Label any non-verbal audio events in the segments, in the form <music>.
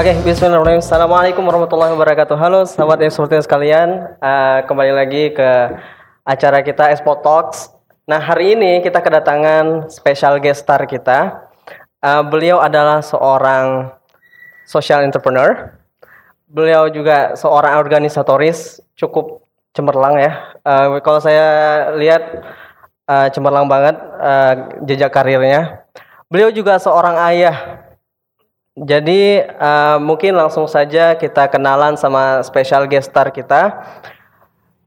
Oke, bismillahirrahmanirrahim. Assalamualaikum warahmatullahi wabarakatuh. Halo sahabat eksportir sekalian, uh, kembali lagi ke acara kita Expo Talks. Nah, hari ini kita kedatangan special guest star kita. Uh, beliau adalah seorang social entrepreneur. Beliau juga seorang organisatoris cukup cemerlang ya. Uh, kalau saya lihat uh, cemerlang banget uh, jejak karirnya. Beliau juga seorang ayah jadi uh, mungkin langsung saja kita kenalan sama special guest star kita.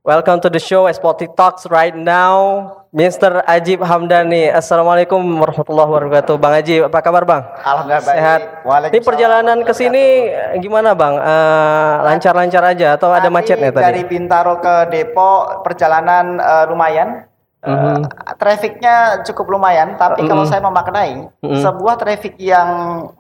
Welcome to the show Expo Talks right now, Mr. Ajib Hamdani. Assalamualaikum warahmatullahi wabarakatuh. Bang Ajib, apa kabar Bang? Alhamdulillah. Sehat. Ini perjalanan ke sini gimana Bang? Uh, lancar-lancar aja atau ada macetnya tadi? Dari Bintaro ke Depok perjalanan uh, lumayan Uh, trafficnya cukup lumayan, tapi mm -hmm. kalau saya memaknai mm -hmm. sebuah traffic yang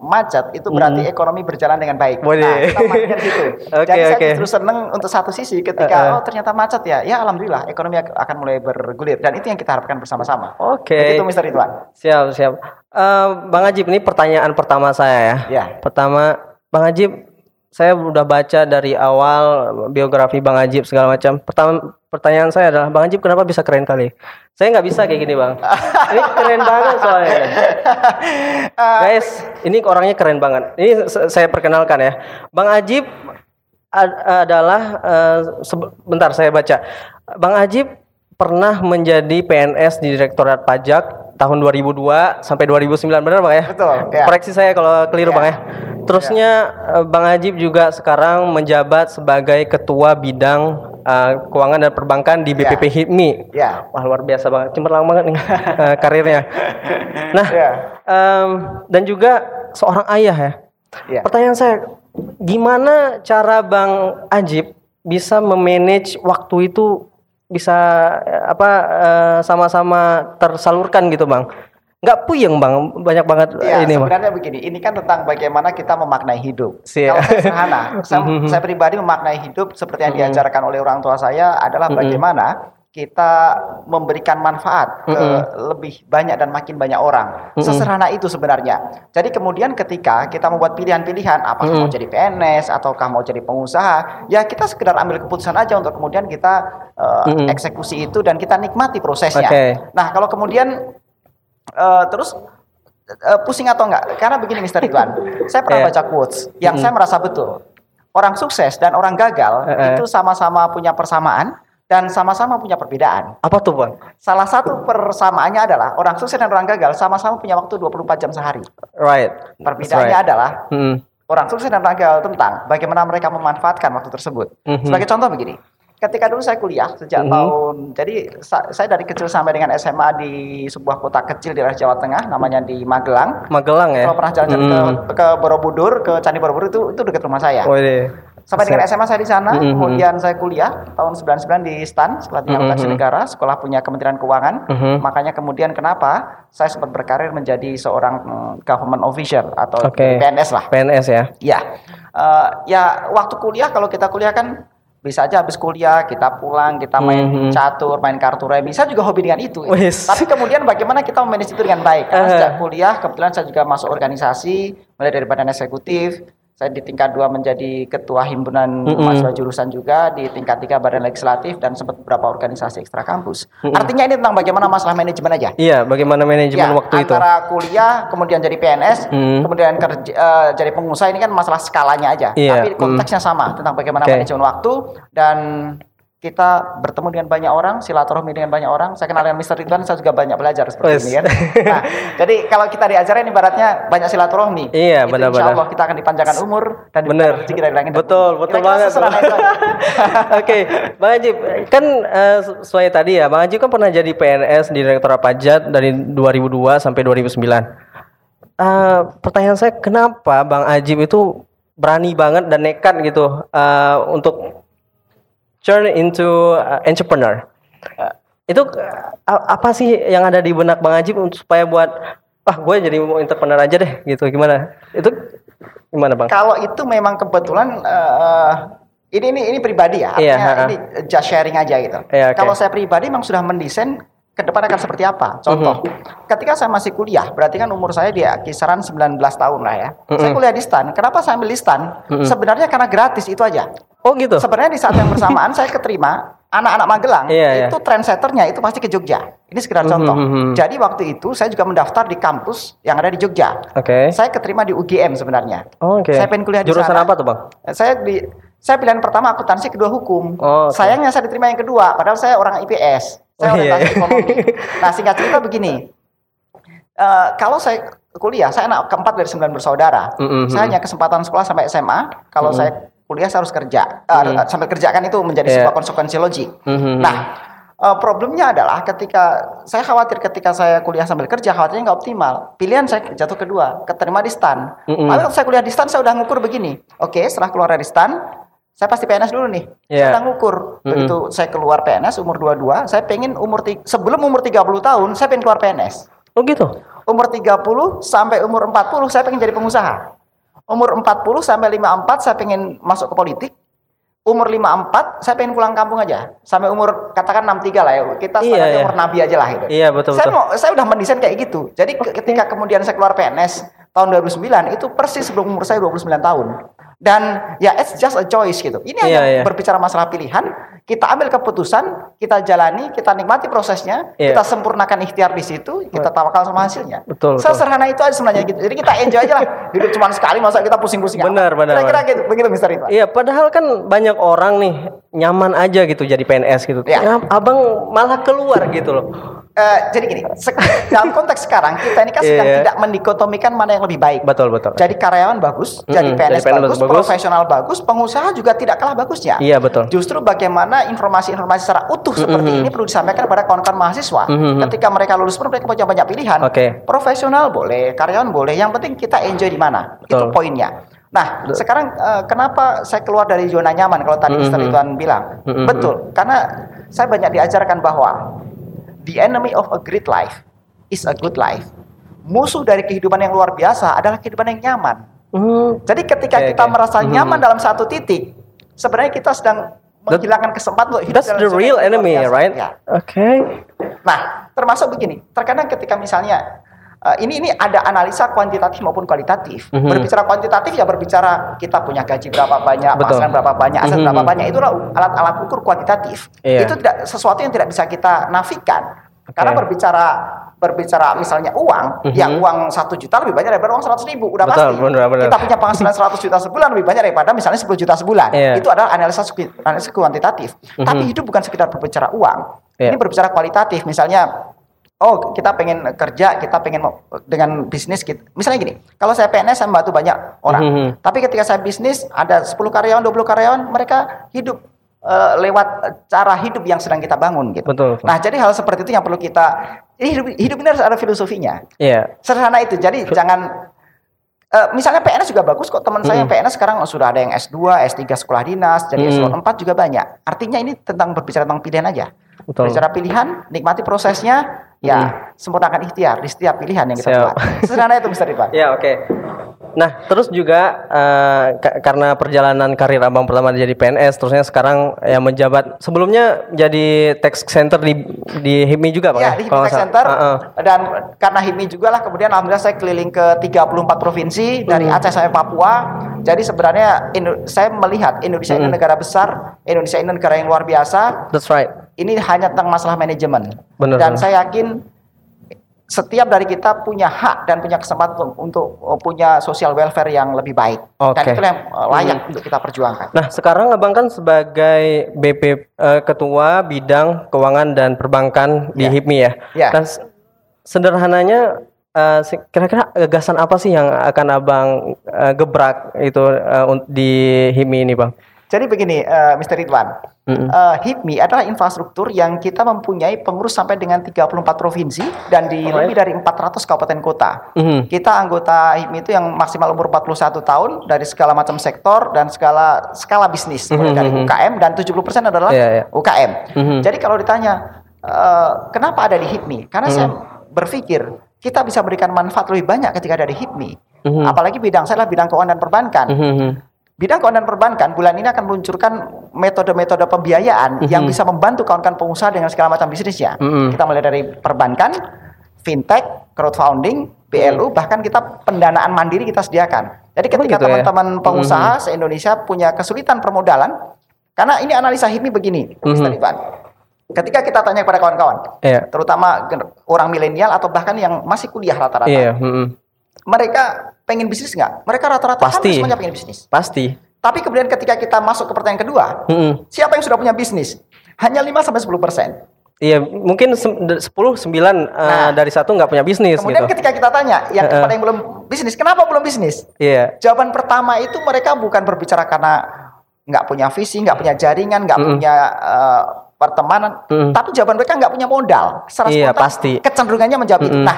macet itu berarti mm -hmm. ekonomi berjalan dengan baik. Boleh. Nah, kita gitu. <laughs> okay, Jadi saya justru seneng untuk satu sisi ketika uh, uh. oh ternyata macet ya, ya alhamdulillah ekonomi akan mulai bergulir dan itu yang kita harapkan bersama-sama. Oke. Okay. Itu Mister Ridwan. Siap siap. Uh, Bang Ajib ini pertanyaan pertama saya ya. Ya. Pertama, Bang Ajib saya udah baca dari awal biografi Bang Ajib segala macam. Pertama pertanyaan saya adalah Bang Ajib kenapa bisa keren kali? Saya nggak bisa kayak gini Bang. Ini keren banget soalnya. <laughs> Guys, ini orangnya keren banget. Ini saya perkenalkan ya. Bang Ajib adalah uh, sebentar saya baca. Bang Ajib pernah menjadi PNS di Direktorat Pajak tahun 2002 sampai 2009 benar Bang ya? Betul. Ya. Koreksi saya kalau keliru ya. Bang ya. Terusnya ya. Bang Ajib juga sekarang menjabat sebagai ketua bidang uh, keuangan dan perbankan di BPP ya. HIPMI. Ya. Wah luar biasa banget, cemerlang banget nih uh, <laughs> karirnya. Nah, ya. um, dan juga seorang ayah ya. ya. Pertanyaan saya, gimana cara Bang Ajib bisa memanage waktu itu bisa apa sama-sama uh, tersalurkan gitu Bang? Nggak puyeng bang banyak banget ya, ini sebenarnya bang. begini ini kan tentang bagaimana kita memaknai hidup Siap. kalau saya sederhana <laughs> saya, mm-hmm. saya pribadi memaknai hidup seperti yang mm-hmm. diajarkan oleh orang tua saya adalah bagaimana kita memberikan manfaat ke lebih banyak dan makin banyak orang. Sesederhana itu sebenarnya. Jadi kemudian ketika kita membuat pilihan-pilihan apakah mau jadi PNS ataukah mau jadi pengusaha, ya kita sekedar ambil keputusan aja untuk kemudian kita uh, eksekusi itu dan kita nikmati prosesnya. Okay. Nah, kalau kemudian uh, terus uh, pusing atau enggak? Karena begini Mister Ridwan, saya pernah yeah. baca quotes yang mm. saya merasa betul. Orang sukses dan orang gagal uh -uh. itu sama-sama punya persamaan dan sama-sama punya perbedaan. Apa tuh, Bang? Salah satu persamaannya adalah orang sukses dan orang gagal sama-sama punya waktu 24 jam sehari. Right. Perbedaannya right. adalah mm. orang sukses dan orang gagal tentang bagaimana mereka memanfaatkan waktu tersebut. Mm -hmm. Sebagai contoh begini, ketika dulu saya kuliah sejak mm -hmm. tahun jadi saya dari kecil sampai dengan SMA di sebuah kota kecil di daerah Jawa Tengah namanya di Magelang. Magelang ya. Kalau pernah jalan-jalan mm -hmm. ke, ke Borobudur, ke Candi Borobudur itu itu dekat rumah saya. Oh, iya. Sampai dengan SMA saya di sana, mm -hmm. kemudian saya kuliah tahun 99 di STAN, Sekolah Tinggi Akuntansi mm -hmm. Negara, sekolah punya Kementerian Keuangan. Mm -hmm. Makanya kemudian kenapa saya sempat berkarir menjadi seorang mm, government official atau okay. PNS lah. PNS ya. Ya. Uh, ya waktu kuliah kalau kita kuliah kan bisa aja habis kuliah kita pulang kita main mm -hmm. catur main kartu remi saya juga hobi dengan itu Wiss. tapi kemudian bagaimana kita memanage itu dengan baik karena uh. sejak kuliah kebetulan saya juga masuk organisasi mulai dari badan eksekutif saya di tingkat dua menjadi ketua himpunan mm -hmm. mahasiswa jurusan juga di tingkat tiga badan legislatif dan sempat beberapa organisasi ekstra kampus. Mm -hmm. Artinya ini tentang bagaimana masalah manajemen aja. Iya, bagaimana manajemen ya, waktu antara itu. Antara kuliah kemudian jadi PNS, mm -hmm. kemudian kerja uh, jadi pengusaha ini kan masalah skalanya aja. Iya. Tapi konteksnya mm. sama tentang bagaimana okay. manajemen waktu dan kita bertemu dengan banyak orang, silaturahmi dengan banyak orang. Saya kenal dengan Mr. Ridwan, saya juga banyak belajar seperti yes. ini kan. Nah, <laughs> jadi kalau kita diajarin ibaratnya banyak silaturahmi. Iya, benar-benar. Insya Allah kita akan dipanjangkan umur dan benar. rezeki dari langit. Betul, betul banget. <laughs> Oke, okay. Bang Ajib, kan uh, sesuai tadi ya, Bang Ajib kan pernah jadi PNS di Direktorat Pajak dari 2002 sampai 2009. Uh, eh, pertanyaan saya, kenapa Bang Ajib itu berani banget dan nekat gitu uh, untuk turn into uh, entrepreneur. Uh, itu uh, apa sih yang ada di benak Bang Ajib untuk supaya buat ah gue jadi mau entrepreneur aja deh gitu gimana? Itu gimana Bang? Kalau itu memang kebetulan uh, ini ini ini pribadi ya, iya, artinya yeah, ini just sharing aja gitu. Yeah, okay. Kalau saya pribadi memang sudah mendesain ke depan akan seperti apa. Contoh, ketika saya masih kuliah, berarti kan umur saya di kisaran 19 tahun lah ya. Saya kuliah di STAN. Kenapa saya ambil di STAN? Sebenarnya karena gratis itu aja. Oh gitu. Sebenarnya di saat yang <laughs> bersamaan saya keterima anak-anak Magelang Iya, itu trendsetternya itu pasti ke Jogja. Ini sekedar contoh. Jadi waktu itu saya juga mendaftar di kampus yang ada di Jogja. Oke. Saya keterima di UGM sebenarnya. Oh, Oke. Saya pengen kuliah di Jurusan sana. apa tuh bang? Saya di saya pilihan pertama akuntansi, kedua hukum. Oh, oke. Sayangnya saya diterima yang kedua, padahal saya orang IPS. Oh, Saya iya, orientasi iya. ekonomi. Nah, singkat cerita begini. Eh, kalau saya kuliah, saya anak keempat dari sembilan bersaudara. Mm-mm. Saya hanya kesempatan sekolah sampai SMA. Kalau saya kuliah saya harus kerja. Eh, Sambil kerja kan itu menjadi Iya. sebuah konsekuensi logik. Mhm. Nah, eh, problemnya adalah ketika saya khawatir ketika saya kuliah sambil kerja, khawatirnya nggak optimal. Pilihan saya jatuh kedua, keterima di STAN. Lalu waktu saya kuliah di STAN, saya udah ngukur begini. Oke, setelah keluar dari STAN, saya pasti PNS dulu nih. Iya. Saya udah ngukur. Begitu saya keluar PNS umur 22, saya pengen umur sebelum umur 30 tahun, saya pengen keluar PNS. Oh gitu. Umur 30 sampai umur 40 saya pengen jadi pengusaha. Umur 40 sampai 54 saya pengen masuk ke politik. Umur 54 saya pengen pulang kampung aja. Sampai umur katakan 63 lah ya. Kita Iya, iya. umur nabi aja lah itu. Iya, betul, Saya betul. mau saya udah mendesain kayak gitu. Jadi ke- ketika kemudian saya keluar PNS tahun 2009 itu persis sebelum umur saya 29 tahun. Dan ya it's just a choice gitu. Ini hanya Iya, iya. berbicara masalah pilihan, kita ambil keputusan, kita jalani, kita nikmati prosesnya, Iya. kita sempurnakan ikhtiar di situ, kita tawakal sama hasilnya. Betul. Sesederhana itu aja sebenarnya gitu. Jadi kita enjoy aja lah. Hidup cuma sekali, masa kita pusing-pusing. amat. Benar, benar, Kira-kira gitu, begitu Mister Ridwan. Iya, padahal kan banyak orang nih nyaman aja gitu jadi PNS gitu. Iya. Ya, abang malah keluar gitu loh. Eh, jadi gini, dalam konteks sekarang kita ini kan sedang Iya. tidak mendikotomikan mana yang lebih baik. Betul, betul. Jadi karyawan bagus, jadi Mm-mm, PNS, jadi PNS bagus, bagus. profesional bagus, pengusaha juga tidak kalah bagusnya. Iya, betul. Justru bagaimana informasi-informasi secara utuh seperti ini perlu disampaikan kepada kawan-kawan mahasiswa. Mhm. Ketika mereka lulus pun mereka punya banyak pilihan. Oke. Profesional boleh, karyawan boleh. Yang penting kita enjoy di mana. Betul. Itu poinnya. Nah, sekarang eh, kenapa saya keluar dari zona nyaman kalau tadi Mhm. Mr. Ridwan bilang? Mhm. Betul, karena saya banyak diajarkan bahwa the enemy of a great life is a good life. Musuh dari kehidupan yang luar biasa adalah kehidupan yang nyaman. Hmm. Jadi ketika Oke, kita oke. merasa Mhm. nyaman dalam satu titik, sebenarnya kita sedang menghilangkan kesempatan untuk hidup That's the real enemy, biasa. right? Ya. Oke. Nah, termasuk begini, terkadang ketika misalnya eh, ini ini ada analisa kuantitatif maupun kualitatif. Mhm. Berbicara kuantitatif ya berbicara kita punya gaji berapa banyak, Betul. berapa banyak, aset Mhm. berapa banyak. Itulah alat-alat ukur kuantitatif. Iya. Itu tidak sesuatu yang tidak bisa kita nafikan. Oke. Karena berbicara berbicara misalnya uang, Mhm. yang uang satu juta lebih banyak daripada uang seratus ribu, udah Betul, pasti. benar, benar. Kita punya penghasilan 100 juta sebulan lebih banyak daripada misalnya 10 juta sebulan. Iya. Itu adalah analisa analisa kuantitatif. Mhm. Tapi hidup bukan sekedar berbicara uang. Iya. Ini berbicara kualitatif. Misalnya Oh, kita pengen kerja, kita pengen dengan bisnis gitu. Misalnya gini, kalau saya PNS saya membantu banyak orang. Mhm. Tapi ketika saya bisnis ada 10 karyawan, 20 karyawan, mereka hidup eh, lewat cara hidup yang sedang kita bangun gitu. Betul, betul. Nah, jadi hal seperti itu yang perlu kita ini hidup, hidup ini harus ada filosofinya. Iya. Sederhana itu. Jadi jangan eh, misalnya PNS juga bagus kok teman saya yang PNS sekarang sudah ada yang S2, S3 sekolah dinas, jadi Mm. eselon 4 juga banyak. Artinya ini tentang berbicara tentang pilihan aja. Betul. Berbicara pilihan, nikmati prosesnya, ya sempurnakan ikhtiar di setiap pilihan yang kita Siap. buat. <laughs> Sederhana itu Mr. Ridwan. Ya oke. Nah terus juga ka- karena perjalanan karir abang pertama jadi PNS, terusnya sekarang ya menjabat sebelumnya jadi tax center di di HIPMI juga pak Ya, di Kalau Tech nggak salah. Center Heeh. dan karena HIPMI juga lah kemudian alhamdulillah saya keliling ke 34 provinsi dari Hmm. Aceh sampai Papua. Jadi sebenarnya Indo- saya melihat Indonesia ini Hmm. negara besar, Indonesia ini negara yang luar biasa. That's right. Ini hanya tentang masalah manajemen. Benar, dan saya yakin setiap dari kita punya hak dan punya kesempatan untuk, untuk uh, punya social welfare yang lebih baik. Dan Oke. itulah yang uh, layak untuk kita perjuangkan. Nah sekarang abang kan sebagai BP eh, Ketua Bidang Keuangan dan Perbankan di Ya. HIPMI ya. Ya. Dan sederhananya eh, kira-kira gagasan apa sih yang akan abang eh, gebrak itu eh, di HIPMI ini bang? Jadi begini, uh, Mr. Ridwan, Mm-mm. uh, HIPMI adalah infrastruktur yang kita mempunyai pengurus sampai dengan 34 provinsi dan di Alright. lebih dari 400 kabupaten kota. Mhm. Kita anggota HIPMI itu yang maksimal umur 41 tahun dari segala macam sektor dan segala skala bisnis, mulai Mhm, dari. UKM dan 70% adalah Iya, iya. UKM. Mhm. Jadi kalau ditanya uh, kenapa ada di HIPMI? Karena saya Mhm. berpikir kita bisa berikan manfaat lebih banyak ketika ada di HIPMI. Mhm. Apalagi bidang saya adalah bidang keuangan dan perbankan Mhm. Bidang keuangan perbankan bulan ini akan meluncurkan metode-metode pembiayaan Mhm. yang bisa membantu kawan-kawan pengusaha dengan segala macam bisnisnya. Mhm. Kita mulai dari perbankan, fintech, crowdfunding, BLU, bahkan kita pendanaan mandiri kita sediakan. Jadi ketika gitu ya? teman-teman pengusaha se-Indonesia punya kesulitan permodalan, karena ini analisa HIPMI begini. Mhm. Ivan. Ketika kita tanya kepada kawan-kawan, Iya. terutama orang milenial atau bahkan yang masih kuliah rata-rata, Iya, mm-mm. Mereka pengen bisnis nggak? Mereka rata-rata Pasti. hampir semuanya pengen bisnis. Pasti. Tapi kemudian ketika kita masuk ke pertanyaan kedua, Mm-mm. siapa yang sudah punya bisnis? Hanya 5 sampai 10 persen. Iya, mungkin sem- de- 10 9 eh, Nah. dari satu nggak punya bisnis Kemudian gitu. ketika kita tanya, yang Heeh. kepada yang belum bisnis, kenapa belum bisnis? Iya. Jawaban pertama itu mereka bukan berbicara karena nggak punya visi, nggak punya jaringan, nggak Mm-mm. punya eh, pertemanan, Mm-mm. tapi jawaban mereka nggak punya modal. Secara Iya, spontan, pasti. Kecenderungannya menjawab itu. Mm-mm. Nah,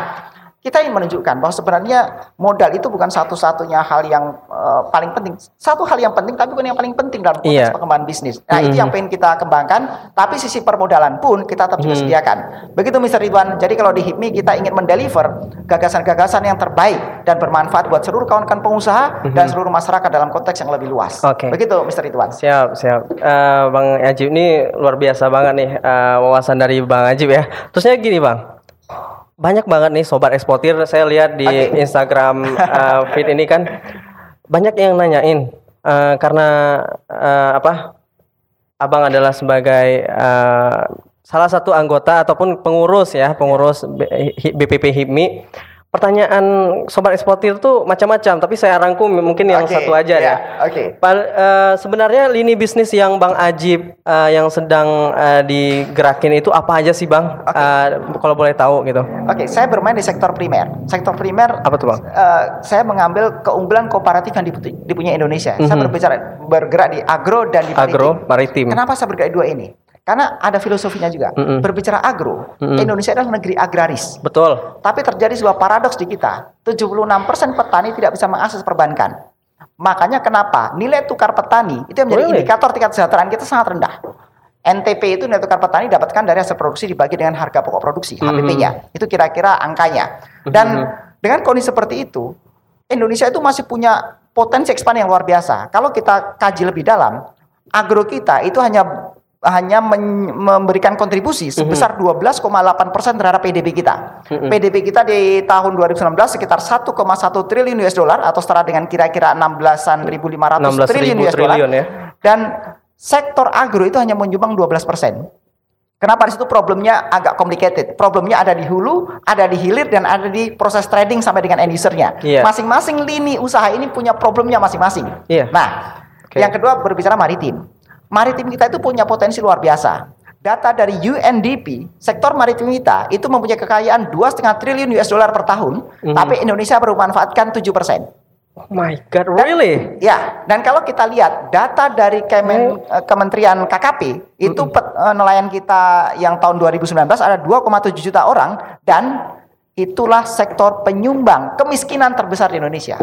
kita ingin menunjukkan bahwa sebenarnya modal itu bukan satu-satunya hal yang eh, paling penting. Satu hal yang penting, tapi bukan yang paling penting dalam konteks Iya. pengembangan bisnis. Nah, itu Mm-mm. yang pengen kita kembangkan. Tapi sisi permodalan pun kita tetap juga Mm. sediakan. Begitu, Mr. Ridwan. Jadi kalau di HIPMI kita ingin mendeliver gagasan-gagasan yang terbaik dan bermanfaat buat seluruh kawan-kawan pengusaha dan seluruh masyarakat dalam konteks yang lebih luas. Mm-hmm. Oke. Begitu, Mr. Ridwan. Siap, siap. Eh, Bang Ajib ini luar biasa banget nih eh, wawasan dari Bang Ajib ya. Terusnya gini Bang, banyak banget nih sobat eksportir. Saya lihat di Oke. Instagram <laughs> eh, feed ini kan banyak yang nanyain eh, karena eh, apa? Abang adalah sebagai eh, salah satu anggota ataupun pengurus ya, pengurus BPP HIPMI. Pertanyaan sobat eksportir tuh macam-macam, tapi saya rangkum mungkin yang Oke, satu aja ya, ya. Oke. Pal- eh, sebenarnya lini bisnis yang Bang Ajib eh, yang sedang eh, digerakin itu apa aja sih Bang? Oke. Eh, kalau boleh tahu gitu. Oke, saya bermain di sektor primer. Sektor primer Apa tuh Bang? eh, saya mengambil keunggulan kooperatif yang dipu- dipunyai Indonesia. Saya Mhm. berbicara bergerak di agro dan di maritim. Agro, maritim. Kenapa saya bergerak di dua ini? Karena ada filosofinya juga. Mhm. Berbicara agro, Mhm. Indonesia adalah negeri agraris. Betul. Tapi terjadi sebuah paradoks di kita. 76% petani tidak bisa mengakses perbankan. Makanya kenapa nilai tukar petani itu yang menjadi Really? indikator tingkat kesejahteraan kita sangat rendah. NTP itu nilai tukar petani dapatkan dari hasil produksi dibagi dengan harga pokok produksi, Mhm. HPP-nya. Itu kira-kira angkanya. Dan dengan kondisi seperti itu, Indonesia itu masih punya potensi ekspansi yang luar biasa. Kalau kita kaji lebih dalam, agro kita itu hanya hanya memberikan kontribusi sebesar 12,8% terhadap PDB kita. Mhm. PDB kita di tahun 2019 sekitar 1,1 triliun US dollar atau setara dengan kira-kira 16.500 16.000 triliun US dollar. ya. Dan sektor agro itu hanya menyumbang 12%. Kenapa di situ problemnya agak complicated? Problemnya ada di hulu, ada di hilir, dan ada di proses trading sampai dengan end usernya. Iya. Masing-masing lini usaha ini punya problemnya masing-masing. Iya. Nah, Oke. yang kedua berbicara maritim. Maritim kita itu punya potensi luar biasa. Data dari UNDP, sektor maritim kita itu mempunyai kekayaan 2,5 triliun US dollar per tahun, Mhm. tapi Indonesia baru memanfaatkan 7%. Oh my god, really? Ya, dan kalau kita lihat data dari Kemen- eh, Kementerian KKP itu pet- eh, nelayan kita yang tahun 2019 ada 2,7 juta orang dan itulah sektor penyumbang kemiskinan terbesar di Indonesia.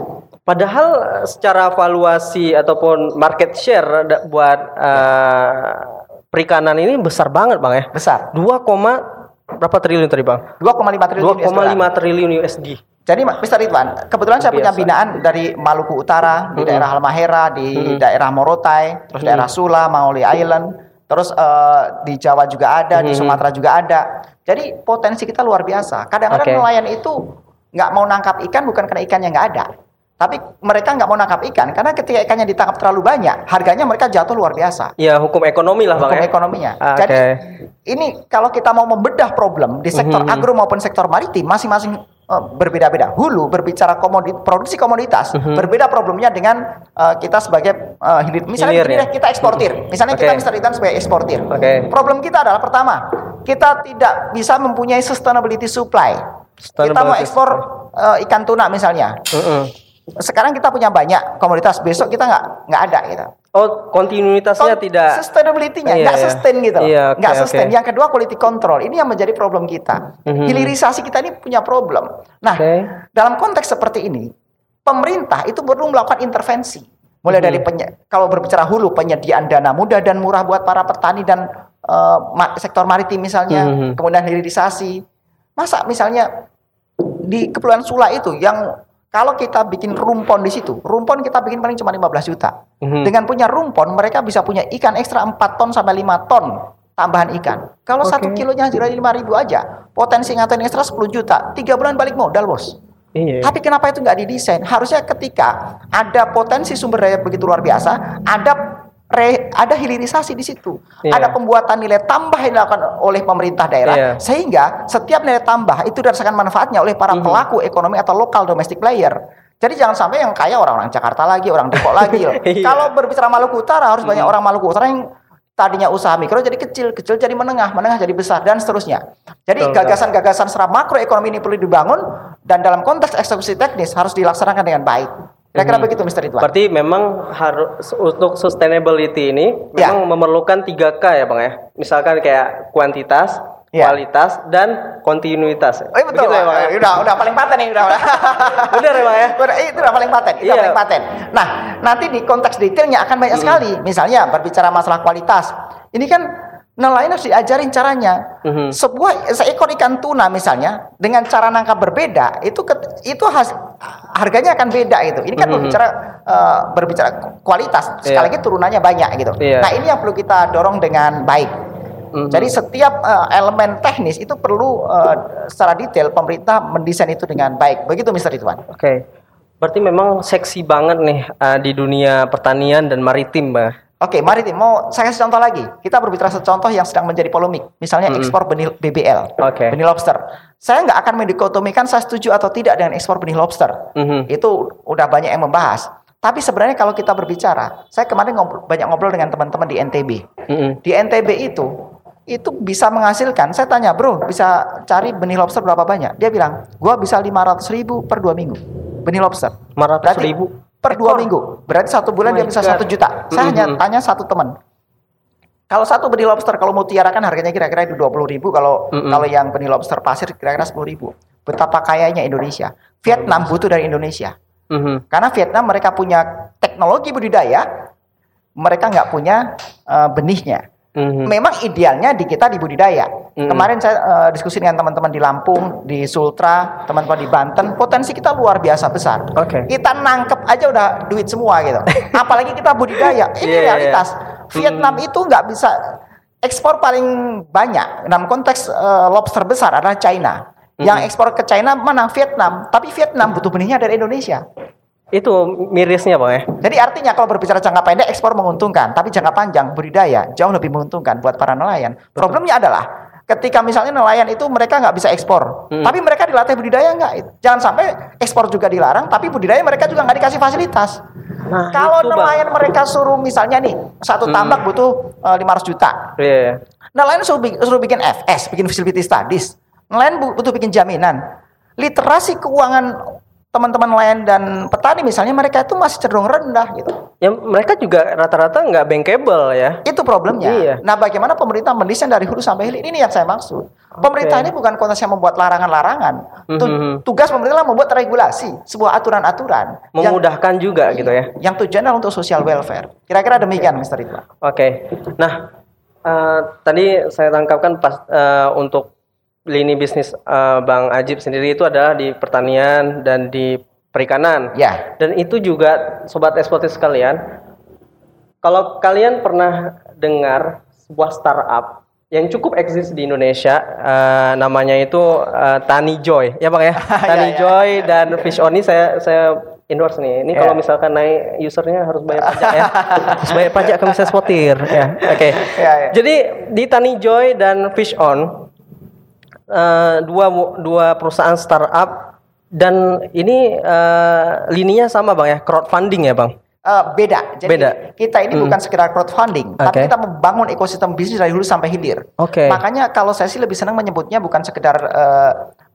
Padahal eh, secara valuasi ataupun market share buat eh, perikanan ini besar banget Bang ya. Besar. 2, koma berapa triliun tadi Bang? 2,5 triliun US dollar. 2,5 triliun USD. Jadi Mr. Ridwan, kebetulan saya punya binaan dari Maluku Utara, di daerah Halmahera, di daerah Morotai, terus daerah Sula, Maoli Island, terus eh, di Jawa juga ada, di Mm-mm. Sumatera juga ada. Jadi potensi kita luar biasa. Kadang-kadang Oke. nelayan itu nggak mau nangkap ikan bukan karena ikannya nggak ada. Tapi mereka nggak mau nangkap ikan karena ketika ikannya ditangkap terlalu banyak, harganya mereka jatuh luar biasa. Ya hukum ekonomi lah Bang Hukum ya. ekonominya. Ah, Jadi ini kalau kita mau membedah problem di sektor Mhm. agro maupun sektor maritim masing-masing berbeda-beda. Hulu berbicara komodit produksi komoditas, Mhm. berbeda problemnya dengan eh, kita sebagai eh, hilir. Misalnya Hilir, ya? kita eksportir. Misalnya Oke. kita Mr. Itan sebagai eksportir. Oke. Problem kita adalah pertama, kita tidak bisa mempunyai sustainability supply. Kita mau Sustainability ekspor eh, ikan tuna misalnya. Mm-mm. Sekarang kita punya banyak komoditas, besok kita nggak nggak ada gitu. Oh, kontinuitasnya Kon- tidak sustainability-nya Iya, nggak iya. sustain gitu loh. Iya, oke, nggak sustain. oke. Yang kedua quality control. Ini yang menjadi problem kita. Mhm. Hilirisasi kita ini punya problem. Nah, Oke. dalam konteks seperti ini, pemerintah itu perlu melakukan intervensi. Mulai Mhm. dari penye- kalau berbicara hulu penyediaan dana mudah dan murah buat para petani dan ma- sektor maritim misalnya, Mhm. kemudian hilirisasi. Masa misalnya di Kepulauan Sula itu yang Kalau kita bikin rumpon di situ, rumpon kita bikin paling cuma 15 juta. Mhm. Dengan punya rumpon, mereka bisa punya ikan ekstra 4 ton sampai 5 ton tambahan ikan. Kalau satu Oke. kilonya jadi 5 ribu aja, potensi ngatain ekstra 10 juta. Tiga bulan balik modal, bos. Iya. Tapi kenapa itu nggak didesain? Harusnya ketika ada potensi sumber daya begitu luar biasa, ada re- ada hilirisasi di situ. Iya. Ada pembuatan nilai tambah yang dilakukan oleh pemerintah daerah Iya. sehingga setiap nilai tambah itu dirasakan manfaatnya oleh para Mhm. pelaku ekonomi atau lokal domestic player. Jadi jangan sampai yang kaya orang-orang Jakarta lagi, orang Depok lagi. loh. <laughs> Iya. Kalau berbicara Maluku Utara harus banyak orang Maluku Utara yang tadinya usaha mikro jadi kecil, kecil jadi menengah, menengah jadi besar dan seterusnya. Jadi gagasan-gagasan secara makroekonomi ini perlu dibangun dan dalam konteks eksekusi teknis harus dilaksanakan dengan baik. Kira-kira Mhm. begitu Mr. Ridwan. Berarti memang harus untuk sustainability ini Ya. memang memerlukan 3K ya Bang ya. Misalkan kayak kuantitas, Ya. kualitas dan kontinuitas. Oh iya betul. Begitu ya, Bang ya? Eh, udah udah paling paten nih udah. <laughs> udah. Ya Bang ya? Udah, itu udah paling paten, itu Iya. paling paten. Nah, nanti di konteks detailnya akan banyak sekali. Misalnya berbicara masalah kualitas. Ini kan nelayan harus diajarin caranya. Mhm. Sebuah seekor ikan tuna misalnya dengan cara nangkap berbeda, itu itu has, harganya akan beda gitu. Ini kan Mhm. berbicara eh, berbicara kualitas. Sekali Iya. lagi turunannya banyak gitu. Iya. Nah, ini yang perlu kita dorong dengan baik. Mhm. Jadi setiap eh, elemen teknis itu perlu eh, secara detail pemerintah mendesain itu dengan baik. Begitu Mr. Ridwan. Oke. Berarti memang seksi banget nih uh, di dunia pertanian dan maritim, Bang. Oke, mari mau saya kasih contoh lagi. Kita berbicara contoh yang sedang menjadi polemik. Misalnya Mm-mm. ekspor benih BBL, Oke. benih lobster. Saya nggak akan mendikotomikan saya setuju atau tidak dengan ekspor benih lobster. Mhm. Itu udah banyak yang membahas. Tapi sebenarnya kalau kita berbicara, saya kemarin ngobrol, banyak ngobrol dengan teman-teman di NTB. Mhm. Di NTB itu itu bisa menghasilkan. Saya tanya, bro, bisa cari benih lobster berapa banyak? Dia bilang, gua bisa 500 ribu per dua minggu. Benih lobster. 500 Berarti ribu per dua minggu. Berarti satu bulan Oh dia bisa satu juta. Saya hanya Mhm. tanya satu teman. Kalau satu benih lobster kalau mutiara kan harganya kira-kira itu 20 ribu. Kalau Mhm. kalau yang benih lobster pasir kira-kira 10 ribu. Betapa kayanya Indonesia. Vietnam butuh dari Indonesia. Mhm. Karena Vietnam mereka punya teknologi budidaya, mereka nggak punya eh, benihnya. Mhm. Memang idealnya di kita di budidaya. Mm-mm. Kemarin saya eh, diskusi dengan teman-teman di Lampung, di Sultra, teman-teman di Banten, potensi kita luar biasa besar. Oke. Kita nangkep aja udah duit semua gitu. <laughs> Apalagi kita budidaya. Ini iya, realitas. iya. Vietnam itu nggak bisa ekspor paling banyak dalam konteks eh, lobster besar adalah China. Yang ekspor ke China mana Vietnam, tapi Vietnam butuh benihnya dari Indonesia. Itu mirisnya, Bang ya. Jadi artinya kalau berbicara jangka pendek ekspor menguntungkan, tapi jangka panjang budidaya jauh lebih menguntungkan buat para nelayan. Problemnya adalah ketika misalnya nelayan itu mereka nggak bisa ekspor, Hmm. tapi mereka dilatih budidaya nggak. Jangan sampai ekspor juga dilarang, tapi budidaya mereka juga nggak dikasih fasilitas. Nah, kalau itu, Bang. nelayan mereka suruh misalnya nih satu Hmm. tambak butuh eh, 500 juta, Iya, iya. nelayan suruh, suruh bikin FS, bikin feasibility studies, nelayan bu- butuh bikin jaminan. Literasi keuangan teman-teman nelayan dan petani misalnya mereka itu masih cenderung rendah gitu. Ya mereka juga rata-rata nggak bankable ya. Itu problemnya. Iya. Nah, bagaimana pemerintah mendesain dari hulu sampai hilir ini yang saya maksud. Pemerintah ini bukan konteks yang membuat larangan-larangan. Mhm. Tugas pemerintah adalah membuat regulasi, sebuah aturan-aturan yang, Memudahkan juga gitu ya. yang tujuannya untuk social welfare. Kira-kira demikian, Mr. Ridwan. Oke. Nah, eh, tadi saya tangkapkan pas eh, untuk lini bisnis eh, Bang Ajib sendiri itu adalah di pertanian dan di perikanan. Ya. Dan itu juga sobat eksportir sekalian, kalau kalian pernah dengar sebuah startup yang cukup eksis di Indonesia, eh, namanya itu eh, Tani Joy, ya bang ya, <laughs> Tani ya. Joy dan Fish On ini saya saya endorse nih. Ini Ya. kalau misalkan naik usernya harus bayar pajak ya, <laughs> harus bayar pajak ke Mr. Spotir, ya. Oke. Ya, ya. Jadi di Tani Joy dan Fish On eh, dua dua perusahaan startup dan ini eh, lininya sama bang ya crowdfunding ya bang Eh, beda. Jadi Beda. kita ini Hmm. bukan sekedar crowdfunding, tapi Oke. kita membangun ekosistem bisnis dari hulu sampai hilir. Oke. Makanya kalau saya sih lebih senang menyebutnya bukan sekedar eh,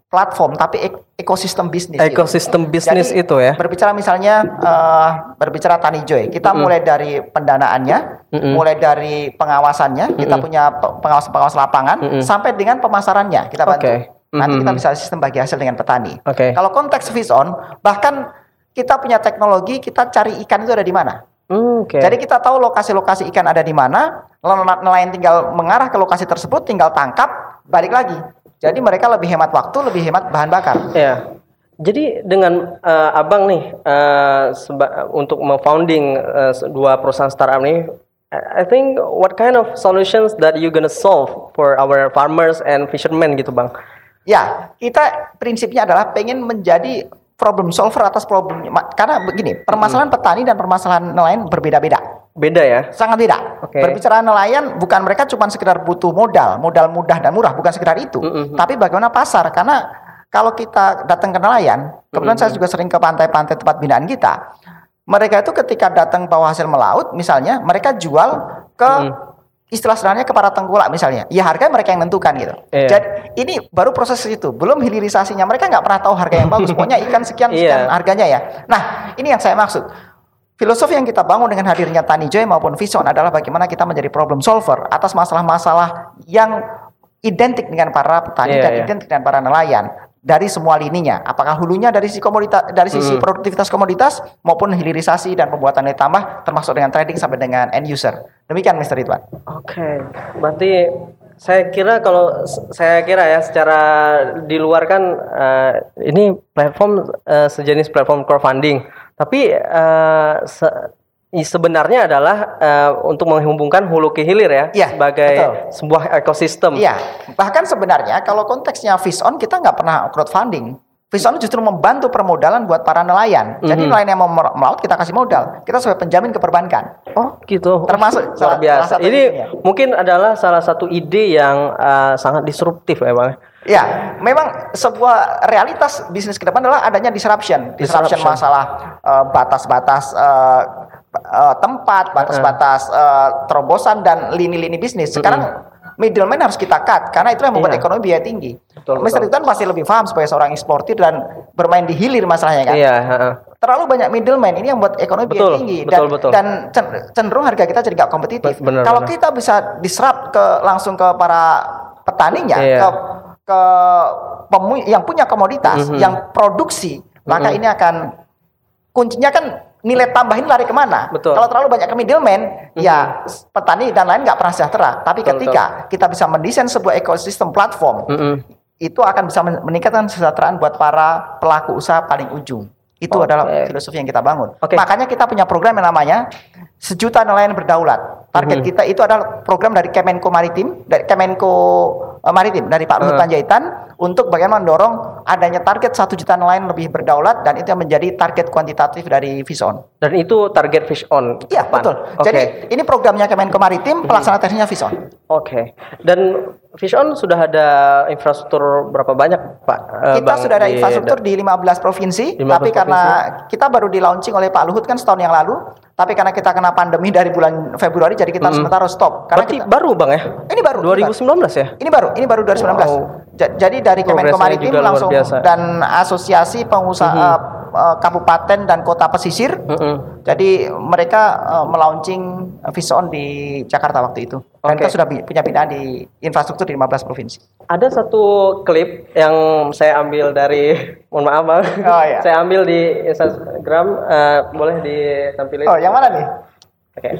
platform, tapi ek- ekosistem bisnis. gitu. ekosistem bisnis Jadi, itu ya Berbicara misalnya eh, berbicara Tani Joy, kita mulai dari pendanaannya, Mm-mm. mulai dari pengawasannya, kita punya pe- pengawas-pengawas lapangan, Mm-mm. sampai dengan pemasarannya kita bantu. Oke. Nanti kita Mhm. bisa sistem bagi hasil dengan petani. Oke. Kalau konteks fish on, bahkan kita punya teknologi, kita cari ikan itu ada di mana. Hmm, oke Jadi kita tahu lokasi-lokasi ikan ada di mana, nel- nelayan tinggal mengarah ke lokasi tersebut, tinggal tangkap, balik lagi. Jadi mereka lebih hemat waktu, lebih hemat bahan bakar. ya Jadi dengan uh, abang nih uh, untuk memfounding uh, dua perusahaan startup nih, I think what kind of solutions that you gonna solve for our farmers and fishermen gitu bang? Ya, kita prinsipnya adalah pengen menjadi problem solver atas problem karena begini permasalahan hmm. petani dan permasalahan nelayan berbeda-beda. Beda ya? Sangat beda. Okay. Berbicara nelayan bukan mereka cuma sekedar butuh modal, modal mudah dan murah bukan sekedar itu, mm -hmm. tapi bagaimana pasar karena kalau kita datang ke nelayan, kebetulan mm -hmm. saya juga sering ke pantai-pantai tempat binaan kita. Mereka itu ketika datang bawa hasil melaut, misalnya mereka jual ke mm -hmm istilah sederhananya ke para tengkulak misalnya, ya harga mereka yang menentukan gitu. Yeah. Jadi ini baru proses itu, belum hilirisasinya. Mereka nggak pernah tahu harga yang bagus. Pokoknya ikan sekian sekian yeah. harganya ya. Nah ini yang saya maksud. Filosofi yang kita bangun dengan hadirnya Tani Joy maupun Vison adalah bagaimana kita menjadi problem solver atas masalah-masalah yang identik dengan para petani yeah, dan yeah. identik dengan para nelayan dari semua lininya. Apakah hulunya dari sisi komoditas dari sisi hmm. produktivitas komoditas maupun hilirisasi dan pembuatan nilai tambah termasuk dengan trading sampai dengan end user. Demikian Mr. Ridwan. Oke. Okay. Berarti saya kira kalau saya kira ya secara di luar kan uh, ini platform uh, sejenis platform crowdfunding. Tapi uh, se sebenarnya adalah uh, untuk menghubungkan hulu ke hilir ya, ya sebagai betul. sebuah ekosistem. Iya. Bahkan sebenarnya kalau konteksnya Vision kita nggak pernah crowdfunding. Vision justru membantu permodalan buat para nelayan. Jadi mm -hmm. nelayan yang mau melaut kita kasih modal. Kita sebagai penjamin ke perbankan. Oh, gitu. Termasuk luar biasa. Salah Ini ya. mungkin adalah salah satu ide yang uh, sangat disruptif ya, Bang. Ya, memang sebuah realitas bisnis ke depan adalah adanya disruption. Disruption, disruption. masalah eh, batas-batas uh, uh, tempat, batas-batas uh, terobosan dan lini-lini bisnis. Sekarang mm -hmm middleman harus kita cut karena itu yang membuat iya. ekonomi biaya tinggi. Betul, Mr. Ridwan pasti lebih paham sebagai seorang eksportir dan bermain di hilir masalahnya kan. Iya. Terlalu banyak middleman ini yang membuat ekonomi betul, biaya tinggi dan, betul. dan cenderung harga kita jadi nggak kompetitif. Benar, Kalau benar. kita bisa disrupt ke langsung ke para petaninya, iya. ke ke pemu yang punya komoditas, mm -hmm. yang produksi, maka mm -hmm. ini akan kuncinya kan nilai tambahin lari ke mana? Betul. Kalau terlalu banyak ke middleman, mm-hmm. ya petani dan lain nggak pernah sejahtera. Tapi betul, ketika betul. kita bisa mendesain sebuah ekosistem platform, mm-hmm. itu akan bisa meningkatkan kesejahteraan buat para pelaku usaha paling ujung. Itu okay. adalah filosofi yang kita bangun. Okay. Makanya kita punya program yang namanya sejuta nelayan berdaulat. Target mm-hmm. kita itu adalah program dari Kemenko Maritim, dari Kemenko Maritim dari Pak Luhut uh. Panjaitan untuk bagaimana mendorong adanya target satu juta nelayan lebih berdaulat dan itu yang menjadi target kuantitatif dari Fish On. Dan itu target Fish On. Iya betul. Okay. Jadi ini programnya Kemenko Maritim, pelaksana teknisnya Fish On. Oke. Okay. Dan Fish On sudah ada infrastruktur berapa banyak Pak? Uh, kita Bang, sudah ada infrastruktur di, di 15 provinsi, 15 tapi provinsi. karena kita baru di launching oleh Pak Luhut kan setahun yang lalu, tapi karena kita kena pandemi dari bulan Februari jadi kita mm. sementara stop. Karena Berarti kita, baru Bang ya? Ini baru. 2019 ya? Ini baru, ini baru 2019. Wow. Jadi dari Kemenko Maritim langsung dan asosiasi pengusaha mm -hmm. Uh, kabupaten dan kota pesisir. Mm -hmm. Jadi mereka uh, melaunching Vision di Jakarta waktu itu. Dan okay. kita sudah punya pindahan di infrastruktur di 15 provinsi. Ada satu klip yang saya ambil dari <laughs> mohon maaf Bang. Oh, iya. <laughs> saya ambil di Instagram uh, boleh ditampilin. Oh, yang mana nih? Oke. Okay.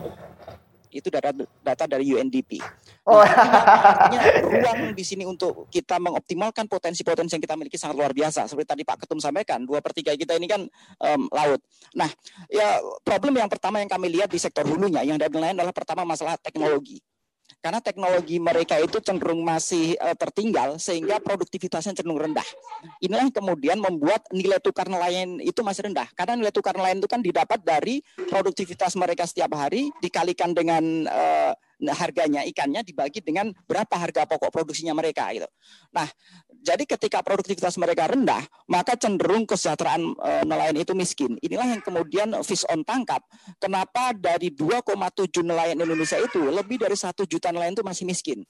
Itu data data dari UNDP. Oh. artinya ruang di sini untuk kita mengoptimalkan potensi-potensi yang kita miliki sangat luar biasa. Seperti tadi Pak Ketum sampaikan, dua per tiga kita ini kan um, laut. Nah, ya problem yang pertama yang kami lihat di sektor hulunya yang dari nelayan adalah pertama masalah teknologi karena teknologi mereka itu cenderung masih uh, tertinggal sehingga produktivitasnya cenderung rendah. Inilah yang kemudian membuat nilai tukar nelayan itu masih rendah. Karena nilai tukar nelayan itu kan didapat dari produktivitas mereka setiap hari dikalikan dengan uh, harganya ikannya dibagi dengan berapa harga pokok produksinya mereka gitu. Nah, jadi ketika produktivitas mereka rendah, maka cenderung kesejahteraan e, nelayan itu miskin. Inilah yang kemudian fish on tangkap. Kenapa dari 2,7 nelayan Indonesia itu lebih dari satu juta nelayan itu masih miskin.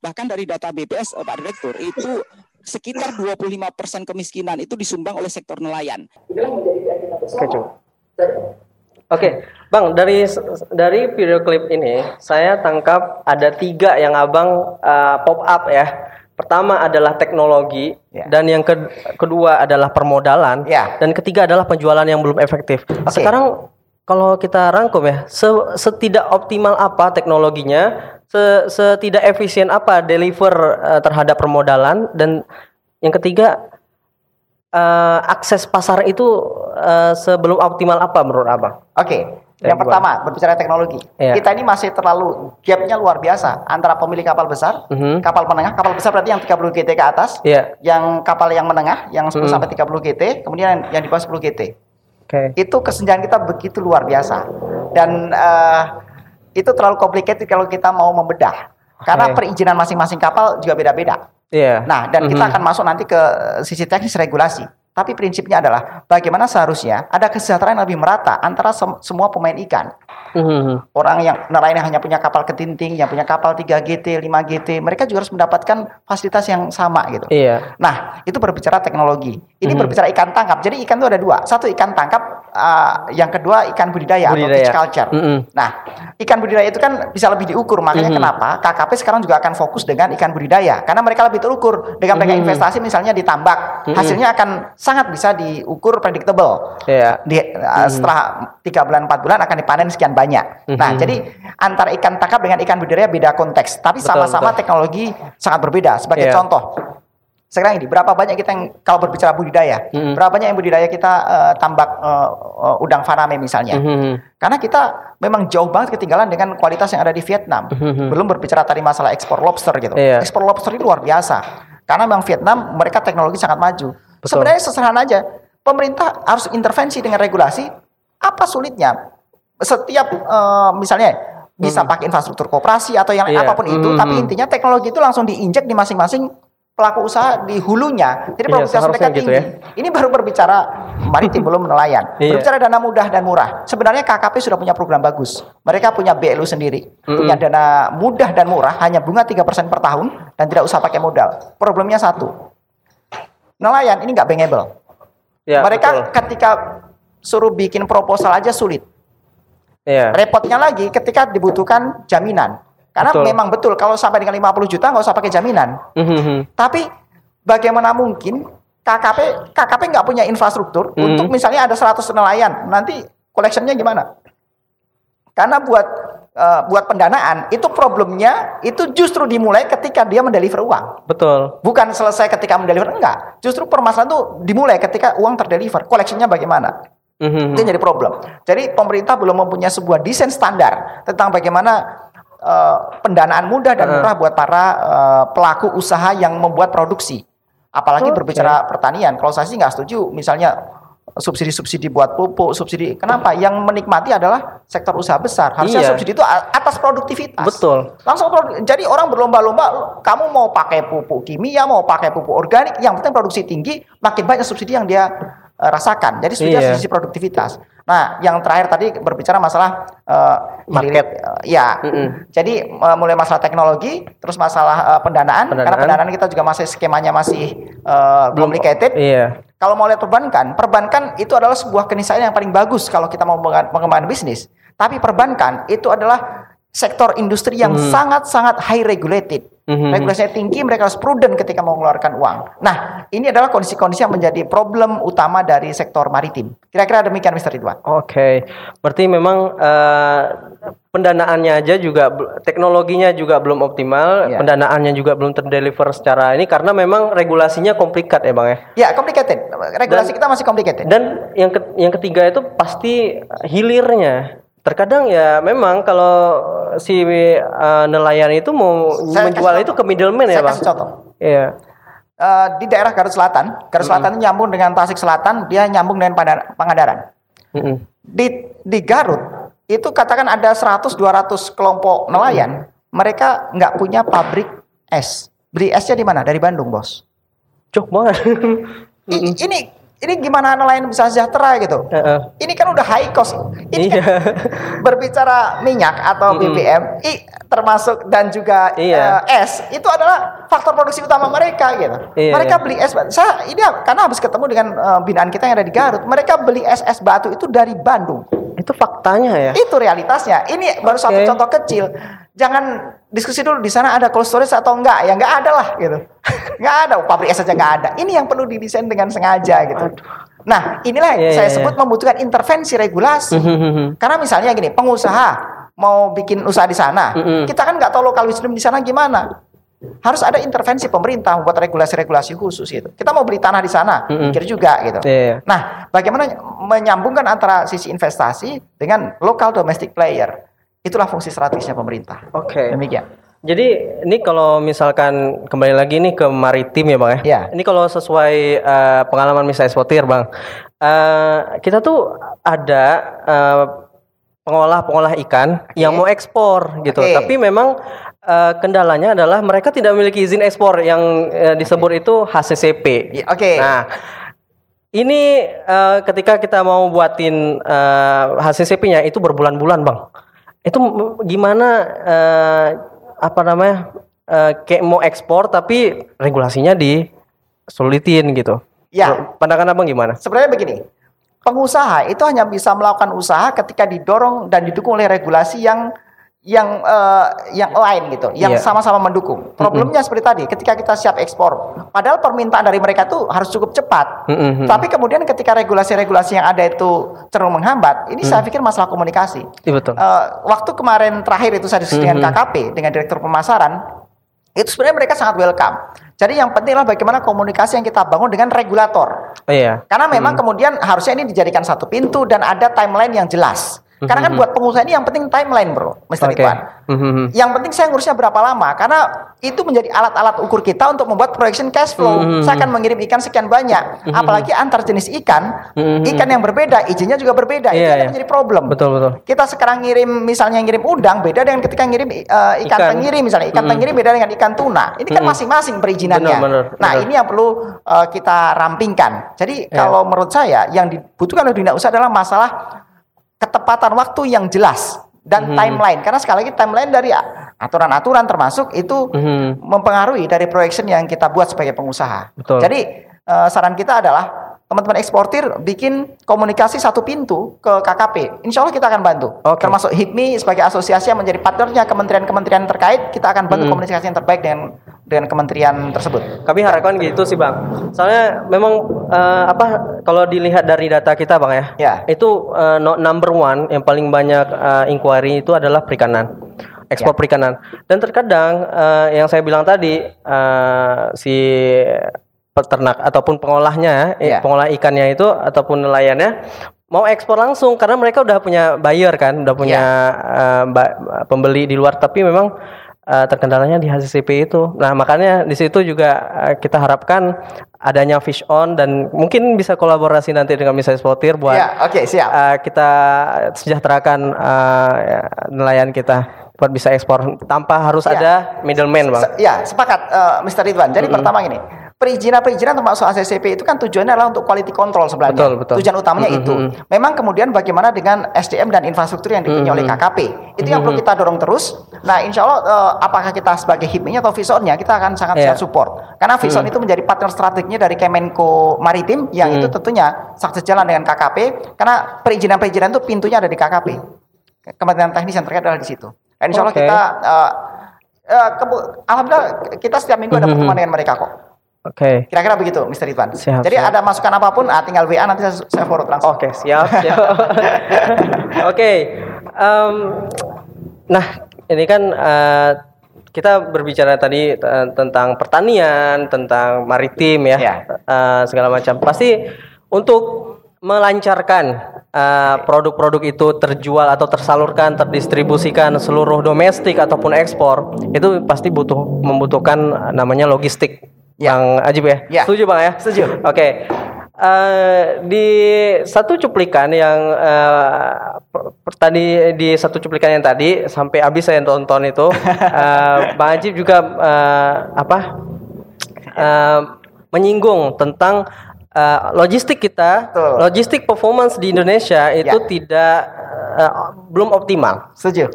Bahkan dari data BPS Pak Direktur itu sekitar 25% kemiskinan itu disumbang oleh sektor nelayan. Oke, Oke, Bang, dari dari video klip ini saya tangkap ada tiga yang abang uh, pop up ya. Pertama adalah teknologi yeah. dan yang ke kedua adalah permodalan yeah. dan ketiga adalah penjualan yang belum efektif. Okay. Sekarang kalau kita rangkum ya, setidak optimal apa teknologinya, setidak efisien apa deliver uh, terhadap permodalan dan yang ketiga uh, akses pasar itu uh, sebelum optimal apa menurut abang? Oke, okay. yang pertama berbicara teknologi, yeah. kita ini masih terlalu gapnya luar biasa antara pemilik kapal besar, mm -hmm. kapal menengah, kapal besar berarti yang 30 GT ke atas, yeah. yang kapal yang menengah yang 10 mm sampai 30 GT, kemudian yang di bawah 10 GT. Okay. Itu kesenjangan kita begitu luar biasa dan uh, itu terlalu complicated kalau kita mau membedah. Karena perizinan masing-masing kapal juga beda-beda. Yeah. Nah, dan mm -hmm. kita akan masuk nanti ke sisi teknis regulasi. Tapi prinsipnya adalah bagaimana seharusnya ada kesejahteraan yang lebih merata antara sem semua pemain ikan. Mm-hmm. Orang yang nelayan yang hanya punya kapal ketinting, yang punya kapal 3 GT, 5 GT, mereka juga harus mendapatkan fasilitas yang sama gitu. Iya. Nah, itu berbicara teknologi. Ini mm-hmm. berbicara ikan tangkap. Jadi ikan itu ada dua. Satu ikan tangkap, uh, yang kedua ikan budidaya, budidaya. atau fish culture. Mm-hmm. Nah, ikan budidaya itu kan bisa lebih diukur. Makanya mm-hmm. kenapa KKP sekarang juga akan fokus dengan ikan budidaya karena mereka lebih terukur dengan mereka mm-hmm. investasi misalnya di tambak, mm-hmm. hasilnya akan sangat bisa diukur predictable. Yeah. Di, uh. Setelah tiga bulan empat bulan akan dipanen sekian banyak. Mm-hmm. Nah, jadi antara ikan tangkap dengan ikan budidaya beda konteks, tapi sama-sama teknologi sangat berbeda. Sebagai yeah. contoh, sekarang ini berapa banyak kita yang kalau berbicara budidaya, mm-hmm. berapa banyak yang budidaya kita uh, tambak uh, uh, udang faname misalnya? Mm-hmm. Karena kita memang jauh banget ketinggalan dengan kualitas yang ada di Vietnam. Mm-hmm. Belum berbicara tadi masalah ekspor lobster gitu. Yeah. Ekspor lobster itu luar biasa. Karena memang Vietnam mereka teknologi sangat maju. Betul. Sebenarnya sesederhana aja, pemerintah harus intervensi dengan regulasi. Apa sulitnya? setiap uh, misalnya bisa hmm. pakai infrastruktur koperasi atau yang yeah. apa pun itu, hmm. tapi intinya teknologi itu langsung diinjek di masing-masing pelaku usaha di hulunya. Jadi iya, produktivitas mereka gitu tinggi. Ya. Ini baru berbicara maritim <laughs> belum nelayan. Iya. Berbicara dana mudah dan murah. Sebenarnya KKP sudah punya program bagus. Mereka punya BLU sendiri. Mm-hmm. Punya dana mudah dan murah, hanya bunga 3% per tahun dan tidak usah pakai modal. Problemnya satu. Nelayan ini nggak bankable. Ya, mereka betul. ketika suruh bikin proposal aja sulit. Yeah. Repotnya lagi ketika dibutuhkan jaminan. Karena betul. memang betul kalau sampai dengan 50 juta nggak usah pakai jaminan. Mm-hmm. Tapi bagaimana mungkin KKP KKP nggak punya infrastruktur mm-hmm. untuk misalnya ada 100 nelayan, nanti collectionnya gimana? Karena buat uh, buat pendanaan itu problemnya itu justru dimulai ketika dia mendeliver uang. Betul. Bukan selesai ketika mendeliver enggak. Justru permasalahan itu dimulai ketika uang terdeliver. Collectionnya bagaimana? Mm-hmm. Itu jadi problem. Jadi pemerintah belum mempunyai sebuah desain standar tentang bagaimana uh, pendanaan mudah dan murah uh. buat para uh, pelaku usaha yang membuat produksi. Apalagi okay. berbicara pertanian. Kalau saya sih nggak setuju, misalnya subsidi-subsidi buat pupuk, subsidi. Kenapa? Yang menikmati adalah sektor usaha besar. Harusnya iya. subsidi itu atas produktivitas. Betul. Langsung produk, jadi orang berlomba-lomba, kamu mau pakai pupuk kimia, mau pakai pupuk organik, yang penting produksi tinggi, makin banyak subsidi yang dia uh, rasakan. Jadi sudah iya. sisi produktivitas. Nah, yang terakhir tadi berbicara masalah uh, market. Uh, ya. Mm -hmm. Jadi uh, mulai masalah teknologi, terus masalah uh, pendanaan, pendanaan, karena pendanaan kita juga masih skemanya masih uh, complicated. Iya. Kalau mau lihat perbankan, perbankan itu adalah sebuah keniscayaan yang paling bagus kalau kita mau mengembangkan bisnis. Tapi perbankan itu adalah sektor industri yang hmm. sangat-sangat hmm. high regulated. Hmm. Regulasinya tinggi, mereka harus prudent ketika mau mengeluarkan uang. Nah, ini adalah kondisi-kondisi yang menjadi problem utama dari sektor maritim. Kira-kira demikian, Mr. Ridwan. Oke, okay. berarti memang uh, pendanaannya aja juga, teknologinya juga belum optimal, yeah. pendanaannya juga belum terdeliver secara ini karena memang regulasinya komplikat ya, bang ya. Ya, complicated. Regulasi dan, kita masih complicated. Dan yang ke, yang ketiga itu pasti hilirnya terkadang ya memang kalau si uh, nelayan itu mau saya menjual itu ke middleman ya, Bang. Saya contoh. Iya. Uh, di daerah Garut Selatan, Garut Selatan mm -hmm. nyambung dengan Tasik Selatan, dia nyambung dengan Pangandaran. Mm -hmm. Di di Garut itu katakan ada 100 200 kelompok nelayan, mm -hmm. mereka nggak punya pabrik es. Beli esnya di mana? Dari Bandung, Bos. Cuk banget. ini ini gimana nelayan bisa sejahtera gitu. Uh -uh. Ini kan udah high cost. Ini iya. kan berbicara minyak atau BBM, i, termasuk dan juga iya. uh, es itu adalah faktor produksi utama mereka gitu. Iya, mereka iya. beli es. Saya ini karena habis ketemu dengan uh, binaan kita yang ada di Garut, mereka beli es es batu itu dari Bandung. Itu faktanya ya. Itu realitasnya. Ini baru okay. satu contoh kecil. Jangan diskusi dulu di sana ada cold storage atau enggak ya enggak ada lah gitu <laughs> nggak ada pabrik es saja nggak ada ini yang perlu didesain dengan sengaja gitu nah inilah yeah, saya yeah, sebut yeah. membutuhkan intervensi regulasi hmm, hmm, hmm, karena misalnya gini pengusaha mau bikin usaha di sana kita kan nggak tahu lokal wisdom di sana gimana harus ada intervensi pemerintah membuat regulasi-regulasi khusus gitu. Kita mau beli tanah di sana, Mm-mm. pikir juga gitu. Iya, iya. Nah, bagaimana menyambungkan antara sisi investasi dengan lokal domestic player? Itulah fungsi strategisnya pemerintah. Oke. Demikian. Jadi ini kalau misalkan kembali lagi nih ke maritim ya bang ya. Iya. Ini kalau sesuai eh, pengalaman misalnya eksportir bang, eh, kita tuh ada eh, pengolah-pengolah ikan yang mau ekspor gitu. Oke. Tapi memang eh, kendalanya adalah mereka tidak memiliki izin ekspor yang eh, disebut itu HCCP. Ya, Oke. Nah, ini eh, ketika kita mau buatin eh, HCCP-nya itu berbulan-bulan, Bang. Itu gimana eh, apa namanya? eh, kayak mau ekspor tapi regulasinya disulitin gitu. Ya. Pandangan Abang gimana? Sebenarnya begini, pengusaha itu hanya bisa melakukan usaha ketika didorong dan didukung oleh regulasi yang yang eh, yang lain gitu, yang Iya. sama-sama mendukung. Problemnya seperti tadi, ketika kita siap ekspor, padahal permintaan dari mereka tuh harus cukup cepat. Mm-mm. Tapi kemudian ketika regulasi-regulasi yang ada itu cenderung menghambat, ini saya pikir masalah komunikasi. Iya betul. Eh, waktu kemarin terakhir itu saya diskusi dengan KKP dengan direktur pemasaran itu sebenarnya mereka sangat welcome. Jadi yang penting adalah bagaimana komunikasi yang kita bangun dengan regulator. Oh, iya. Karena memang kemudian harusnya ini dijadikan satu pintu dan ada timeline yang jelas. Karena kan buat pengusaha ini yang penting timeline, Bro, Mr. Oke. Ridwan. Mhm. Yang penting saya ngurusnya berapa lama karena itu menjadi alat-alat ukur kita untuk membuat projection cash flow. Mhm. Saya akan mengirim ikan sekian banyak, apalagi antar jenis ikan, Mhm. ikan yang berbeda, izinnya juga berbeda. itu Iya, yang iya. menjadi problem. Betul betul. Kita sekarang ngirim misalnya ngirim udang beda dengan ketika ngirim eh, ikan, Ikan. tenggiri misalnya ikan tenggiri beda dengan ikan tuna. Ini kan masing-masing perizinannya. Benar, benar, nah benar. ini yang perlu eh, kita rampingkan. Jadi Iya. kalau menurut saya yang dibutuhkan oleh dunia usaha adalah masalah ketepatan waktu yang jelas dan timeline. Karena sekali lagi timeline dari aturan-aturan termasuk itu Mhm. mempengaruhi dari projection yang kita buat sebagai pengusaha. Betul. Jadi eh, saran kita adalah teman-teman eksportir bikin komunikasi satu pintu ke KKP. Insya Allah kita akan bantu. Oke. Termasuk HIPMI sebagai asosiasi yang menjadi partnernya kementerian-kementerian terkait, kita akan bantu Mhm. komunikasi yang terbaik dengan dengan kementerian tersebut. Kami harapkan gitu sih bang. Soalnya memang eh, apa kalau dilihat dari data kita bang ya, Ya. itu no- number one yang paling banyak eh, inquiry itu adalah perikanan, ekspor Ya. perikanan. Dan terkadang eh, yang saya bilang tadi eh, si peternak ataupun pengolahnya, Ya. pengolah ikannya itu ataupun nelayannya mau ekspor langsung karena mereka udah punya buyer kan, udah punya eh, ba- pembeli di luar. Tapi memang eh, terkendalanya di HCCP itu. Nah makanya di situ juga eh, kita harapkan adanya fish on dan mungkin bisa kolaborasi nanti dengan Misa Eksportir buat Ya, oke, siap. eh, kita sejahterakan ya, nelayan kita buat bisa ekspor tanpa harus Ya. ada middleman bang. Se- ya, sepakat eh, Mr. Ridwan. Jadi pertama gini, perizinan-perizinan termasuk ACCP itu kan tujuannya adalah untuk quality control sebenarnya. Betul, betul. Tujuan utamanya Mm, itu. mm, Memang kemudian bagaimana dengan SDM dan infrastruktur yang dipunyai oleh KKP. Itu yang perlu kita dorong terus. Nah, insya Allah eh, apakah kita sebagai HIPMI atau Visonnya kita akan sangat siap support. Karena Vison itu menjadi partner strategiknya dari Kemenko Maritim yang itu tentunya sukses jalan dengan KKP karena perizinan-perizinan itu pintunya ada di KKP. Kementerian Teknis yang terkait adalah di situ. Dan insya Allah kita eh, eh, kebu- alhamdulillah kita setiap minggu ada Mhm. pertemuan dengan mereka kok. Oke. Kira-kira begitu, Mr. Ridwan. Siap, Jadi siap. ada masukan apa pun, ah, tinggal WA nanti saya, saya forward langsung. Oke, siap. siap. <laughs> Oke. em, nah, ini kan eh, kita berbicara tadi eh, tentang pertanian, tentang maritim ya, Ya. eh, segala macam. Pasti untuk melancarkan eh, produk-produk itu terjual atau tersalurkan, terdistribusikan seluruh domestik ataupun ekspor, itu pasti butuh membutuhkan namanya logistik. Ya. Bang Ajib ya? Ya. Setuju Bang ya? Setuju. Oke. Eh, di satu cuplikan yang eh, per- tadi di satu cuplikan yang tadi sampai habis saya tonton itu, <laughs> eh, Bang Ajib juga eh, apa eh, menyinggung tentang eh, logistik kita, Betul. logistik performance di Indonesia itu Ya. tidak eh, belum optimal. Setuju.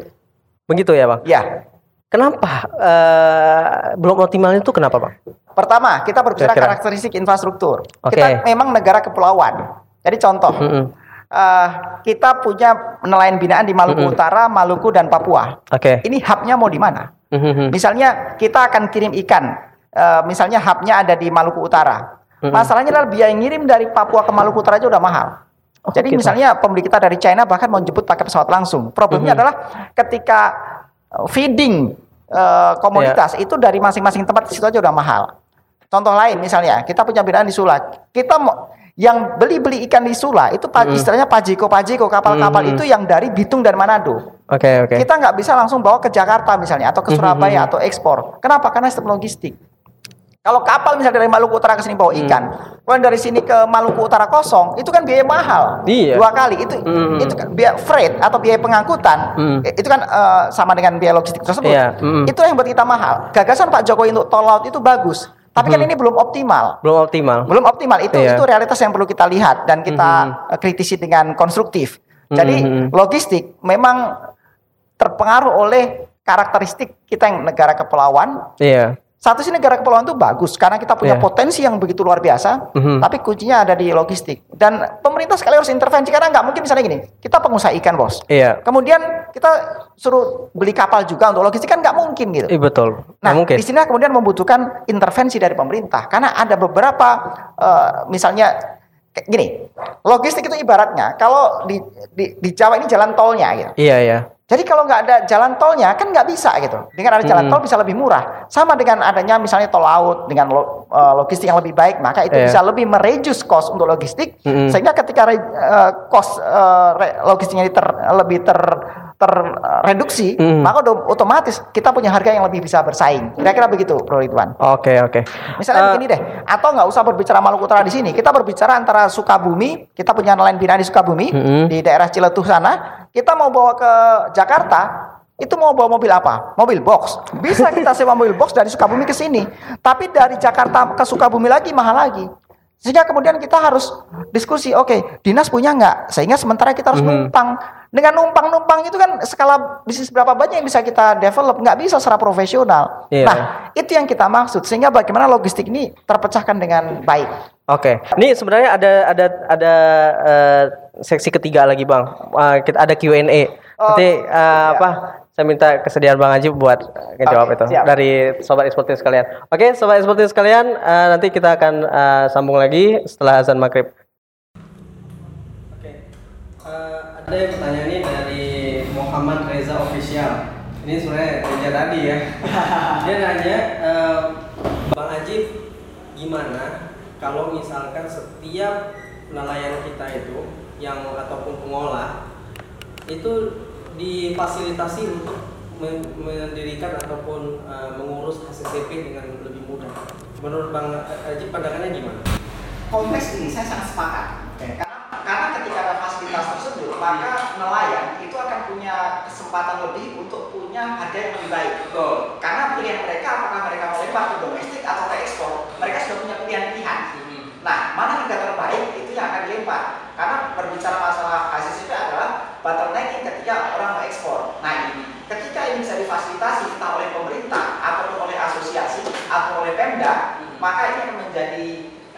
Begitu ya, Bang? Ya. Kenapa eh, belum optimal itu kenapa, Bang? Pertama, kita berbicara Kira-kira. karakteristik infrastruktur. Oke. Kita memang negara kepulauan. Jadi contoh, Mm-mm. eh, kita punya nelayan binaan di Maluku Utara, Maluku dan Papua. Oke. Ini hubnya mau di mana? Mhm. Misalnya kita akan kirim ikan, eh, misalnya hubnya ada di Maluku Utara. Masalahnya adalah biaya ngirim dari Papua ke Maluku Utara aja udah mahal. Oh, Jadi gitu. misalnya pembeli kita dari China bahkan mau jemput pakai pesawat langsung. Problemnya adalah ketika eh, feeding uh, komoditas itu dari masing-masing tempat situ aja udah mahal. Contoh lain misalnya, kita punya binaan di Sula. Kita mau yang beli-beli ikan di Sula itu mm. istilahnya pajiko pajiko kapal-kapal mm. itu yang dari Bitung dan Manado. Oke okay, oke. Okay. Kita nggak bisa langsung bawa ke Jakarta misalnya atau ke Surabaya mm. atau ekspor. Kenapa? Karena sistem logistik. Kalau kapal misalnya dari Maluku Utara ke sini bawa ikan, hmm. kalau dari sini ke Maluku Utara kosong, itu kan biaya mahal. Iya. Dua kali itu hmm. itu kan biaya freight atau biaya pengangkutan. Hmm. Itu kan uh, sama dengan biaya logistik tersebut. Iya. Hmm. Itu yang buat kita mahal. Gagasan Pak Jokowi untuk tol laut itu bagus. Tapi kan hmm. ini belum optimal. Belum optimal. Belum optimal. Itu iya. itu realitas yang perlu kita lihat dan kita hmm. kritisi dengan konstruktif. Jadi hmm. logistik memang terpengaruh oleh karakteristik kita yang negara kepulauan. Iya. Satu sih negara kepulauan itu bagus karena kita punya yeah. potensi yang begitu luar biasa, mm-hmm. tapi kuncinya ada di logistik. Dan pemerintah sekali harus intervensi karena nggak mungkin misalnya gini, kita pengusaha ikan bos, yeah. kemudian kita suruh beli kapal juga untuk logistik kan nggak mungkin gitu. Iya betul. Nah mungkin. di sini kemudian membutuhkan intervensi dari pemerintah karena ada beberapa uh, misalnya kayak gini, logistik itu ibaratnya kalau di, di di Jawa ini jalan tolnya gitu. Iya iya. Jadi kalau nggak ada jalan tolnya kan nggak bisa gitu. Dengan ada jalan hmm. tol bisa lebih murah. Sama dengan adanya misalnya tol laut dengan lo, uh, logistik yang lebih baik, maka itu yeah. bisa lebih mereduce cost untuk logistik. Hmm. Sehingga ketika uh, cost uh, logistiknya ter, lebih ter terreduksi, hmm. maka otomatis kita punya harga yang lebih bisa bersaing. Kira-kira begitu, Bro Ridwan. Oke, okay, oke. Okay. Misalnya uh, begini deh, atau nggak usah berbicara Maluku Utara di sini, kita berbicara antara Sukabumi, kita punya nelayan binaan di Sukabumi, hmm. di daerah Ciletuh sana, kita mau bawa ke Jakarta, itu mau bawa mobil apa? Mobil box. Bisa kita sewa mobil box dari Sukabumi ke sini. Tapi dari Jakarta ke Sukabumi lagi mahal lagi. Sehingga kemudian kita harus diskusi, oke, okay, dinas punya nggak? Sehingga sementara kita harus mm -hmm. numpang. Dengan numpang-numpang itu kan skala bisnis berapa banyak yang bisa kita develop, nggak bisa secara profesional. Yeah. Nah, itu yang kita maksud. Sehingga bagaimana logistik ini terpecahkan dengan baik. Oke, okay. ini sebenarnya ada ada ada uh, seksi ketiga lagi bang. Uh, kita ada Q&A. Oh, Nanti uh, ya. apa? saya minta kesediaan Bang Aji buat ngejawab okay, itu siap. dari sobat eksportir sekalian. Oke, okay, sobat eksportir sekalian, uh, nanti kita akan uh, sambung lagi setelah azan maghrib. Oke, okay. uh, ada yang bertanya nih dari Muhammad Reza Official. Ini sebenarnya kerja tadi ya. <laughs> Dia nanya, uh, Bang Aji, gimana kalau misalkan setiap nelayan kita itu yang ataupun pengolah itu difasilitasi untuk mendirikan ataupun uh, mengurus HCCP dengan lebih mudah. Menurut Bang Haji pandangannya gimana? Kompleks ini saya sangat sepakat. Okay. Karena, karena ketika ada fasilitas tersebut, maka nelayan itu akan punya kesempatan lebih untuk punya harga yang lebih baik. Betul. Karena pilihan mereka apakah mereka mau lempar ke domestik atau ke ekspor, mereka sudah punya pilihan-pilihan. Hmm. Nah, mana harga terbaik yang akan dilempar. Karena berbicara masalah HCCP adalah bottlenecking ketika orang mau ekspor. Nah ini, ketika ini bisa difasilitasi entah oleh pemerintah ataupun oleh asosiasi atau oleh Pemda, hmm. maka ini akan menjadi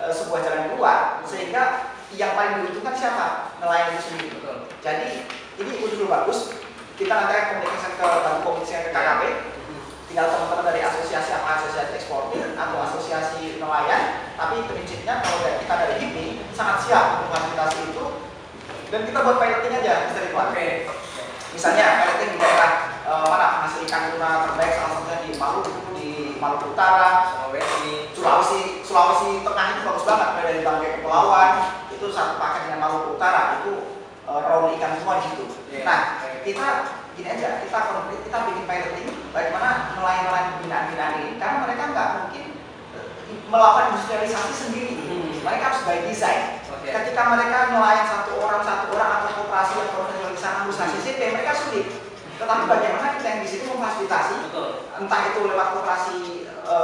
uh, sebuah jalan keluar sehingga yang paling diuntungkan siapa? Nelayan itu sendiri. Betul. Jadi ini usul bagus. Kita nanti akan komunikasi ke bantu komunikasi ke KKP. Tinggal teman-teman dari asosiasi apa asosiasi eksportir atau asosiasi nelayan. Tapi prinsipnya kalau dari kita dari HIPMI sangat siap untuk fasilitasi itu dan kita buat piloting aja Ridwan. Oke. Okay. Misalnya piloting di daerah uh, mana hasil ikan tuna terbaik salah satunya di Maluku, di Maluku Utara, Sulawesi, Sulawesi, Sulawesi Tengah itu bagus banget mulai dari Bangkai Kepulauan itu satu paket dengan Maluku Utara itu uh, raw ikan semua di situ. Yeah. Nah kita gini aja kita konkret kita bikin piloting bagaimana nelayan-nelayan binaan-binaan ini karena mereka nggak mungkin eh, melakukan industrialisasi sendiri. Hmm. Mereka harus by design ketika mereka nelayan satu orang satu orang atau kooperasi yang profesional di sana harus CCP mereka sulit tetapi bagaimana kita yang di situ memfasilitasi entah itu lewat kooperasi e,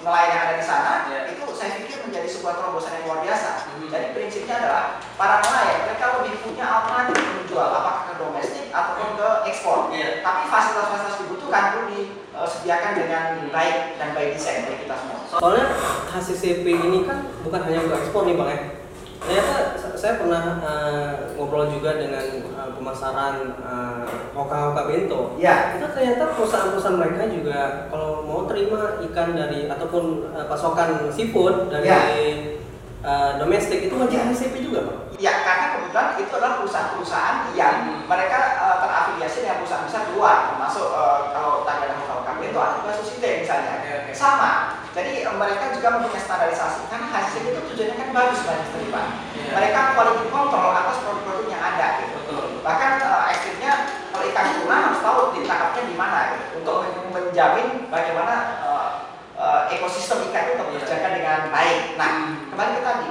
nelayan yang ada di sana yeah. itu saya pikir menjadi sebuah terobosan yang luar biasa mm-hmm. jadi prinsipnya adalah para nelayan mereka lebih punya alternatif menjual apakah ke domestik ataupun ke ekspor yeah. tapi fasilitas-fasilitas dibutuhkan perlu disediakan dengan baik dan baik desain bagi kita semua soalnya HCCP ini kan bukan hanya untuk ekspor nih bang ya ternyata saya pernah uh, ngobrol juga dengan uh, pemasaran uh, hoka-hoka bento. Ya. Itu ternyata perusahaan-perusahaan mereka juga kalau mau terima ikan dari ataupun uh, pasokan seafood dari ya. Uh, domestik itu wajib HCP juga, Pak. Ya, karena kebetulan itu adalah perusahaan-perusahaan yang hmm. mereka uh, terafiliasi dengan perusahaan besar luar, termasuk uh, kalau tadi ada hoka-hoka bento untuk anak Susite misalnya. Sama. Jadi mereka juga mempunyai standarisasi karena hasil itu tujuannya kan bagus banyak Pak. Mereka quality control atas produk-produk yang ada gitu. Bahkan uh, ekstrimnya kalau ikan tuna harus tahu ditangkapnya di mana gitu. untuk menjamin bagaimana uh, uh, ekosistem ikan itu terjaga dengan baik. Nah, kembali ke tadi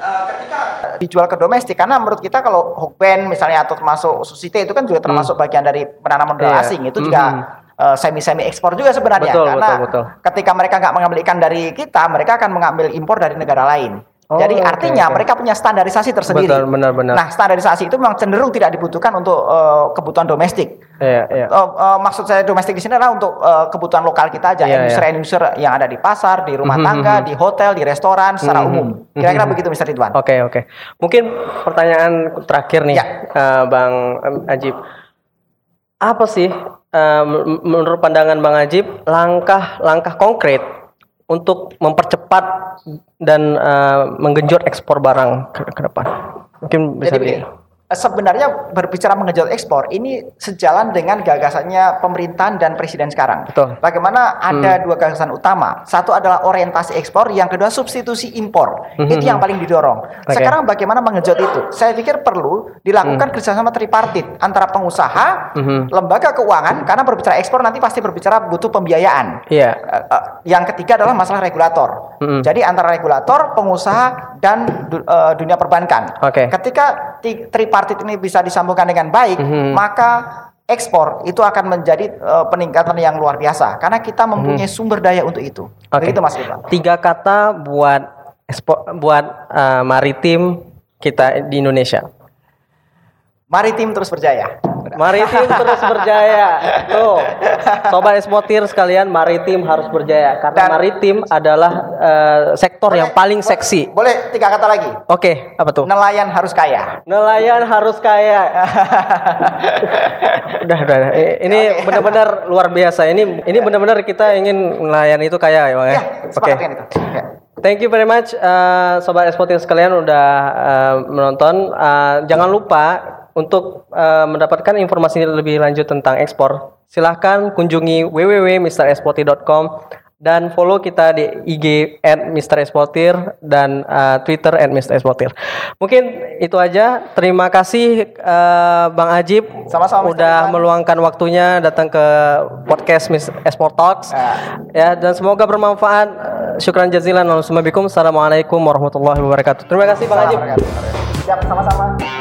Uh, ketika dijual ke domestik karena menurut kita kalau Hokben misalnya atau termasuk Susite itu kan juga termasuk hmm. bagian dari penanaman modal yeah. asing itu juga hmm. uh, semi-semi ekspor juga sebenarnya betul, karena betul, betul. ketika mereka nggak mengambil ikan dari kita mereka akan mengambil impor dari negara lain Oh, Jadi artinya okay. mereka punya standarisasi tersendiri. Betul, benar, benar. Nah, standarisasi itu memang cenderung tidak dibutuhkan untuk uh, kebutuhan domestik. Iya, iya. Uh, uh, maksud saya domestik di sini adalah untuk uh, kebutuhan lokal kita aja, iya, industri-industri yang ada di pasar, di rumah mhm, tangga, mhm. di hotel, di restoran secara mhm, umum. Kira-kira begitu, Mr. Ridwan. Oke, okay, oke. Okay. Mungkin pertanyaan terakhir nih, ya. uh, Bang Ajib. Apa sih uh, menurut pandangan Bang Ajib langkah-langkah konkret untuk mempercepat dan uh, menggenjot ekspor barang ke, ke depan. Mungkin bisa Jadi, di sebenarnya berbicara mengejut ekspor ini sejalan dengan gagasannya pemerintahan dan presiden sekarang. Betul. Bagaimana ada hmm. dua gagasan utama. Satu adalah orientasi ekspor, yang kedua substitusi impor. Hmm. Itu yang paling didorong. Okay. Sekarang bagaimana mengejut itu? Saya pikir perlu dilakukan hmm. kerjasama tripartit antara pengusaha, hmm. lembaga keuangan, karena berbicara ekspor nanti pasti berbicara butuh pembiayaan. Iya. Yeah. Uh, uh, yang ketiga adalah masalah regulator. Hmm. Jadi antara regulator, pengusaha, dan uh, dunia perbankan. Okay. Ketika tripartit tripartit ini bisa disambungkan dengan baik, mm -hmm. maka ekspor itu akan menjadi uh, peningkatan yang luar biasa karena kita mempunyai mm -hmm. sumber daya untuk itu. Okay. Itu Mas Iqbal. Tiga kata buat ekspor buat uh, maritim kita di Indonesia. Maritim terus berjaya. Maritim terus berjaya. Tuh, sobat eksportir sekalian, maritim harus berjaya karena Dan, maritim adalah uh, sektor boleh, yang paling seksi. Boleh tiga kata lagi? Oke, okay, apa tuh? Nelayan harus kaya. Nelayan harus kaya. <laughs> udah, udah. Ini okay. benar-benar luar biasa. Ini ini benar-benar kita ingin nelayan itu kaya ya, ya. ya Oke. Okay. Thank you very much, uh, sobat eksportir sekalian udah uh, menonton. Uh, jangan lupa untuk uh, mendapatkan informasi lebih lanjut tentang ekspor, silahkan kunjungi www.mrexportir.com dan follow kita di IG at Mr. Dan uh, Twitter at Mr. Mungkin itu aja. Terima kasih uh, Bang Ajib Sama-sama udah meluangkan waktunya datang ke podcast Mr. Export Talks. Ya. ya dan semoga bermanfaat. Syukran jazilan. Assalamualaikum warahmatullahi wabarakatuh. Terima kasih Bang Ajib. Siap sama-sama.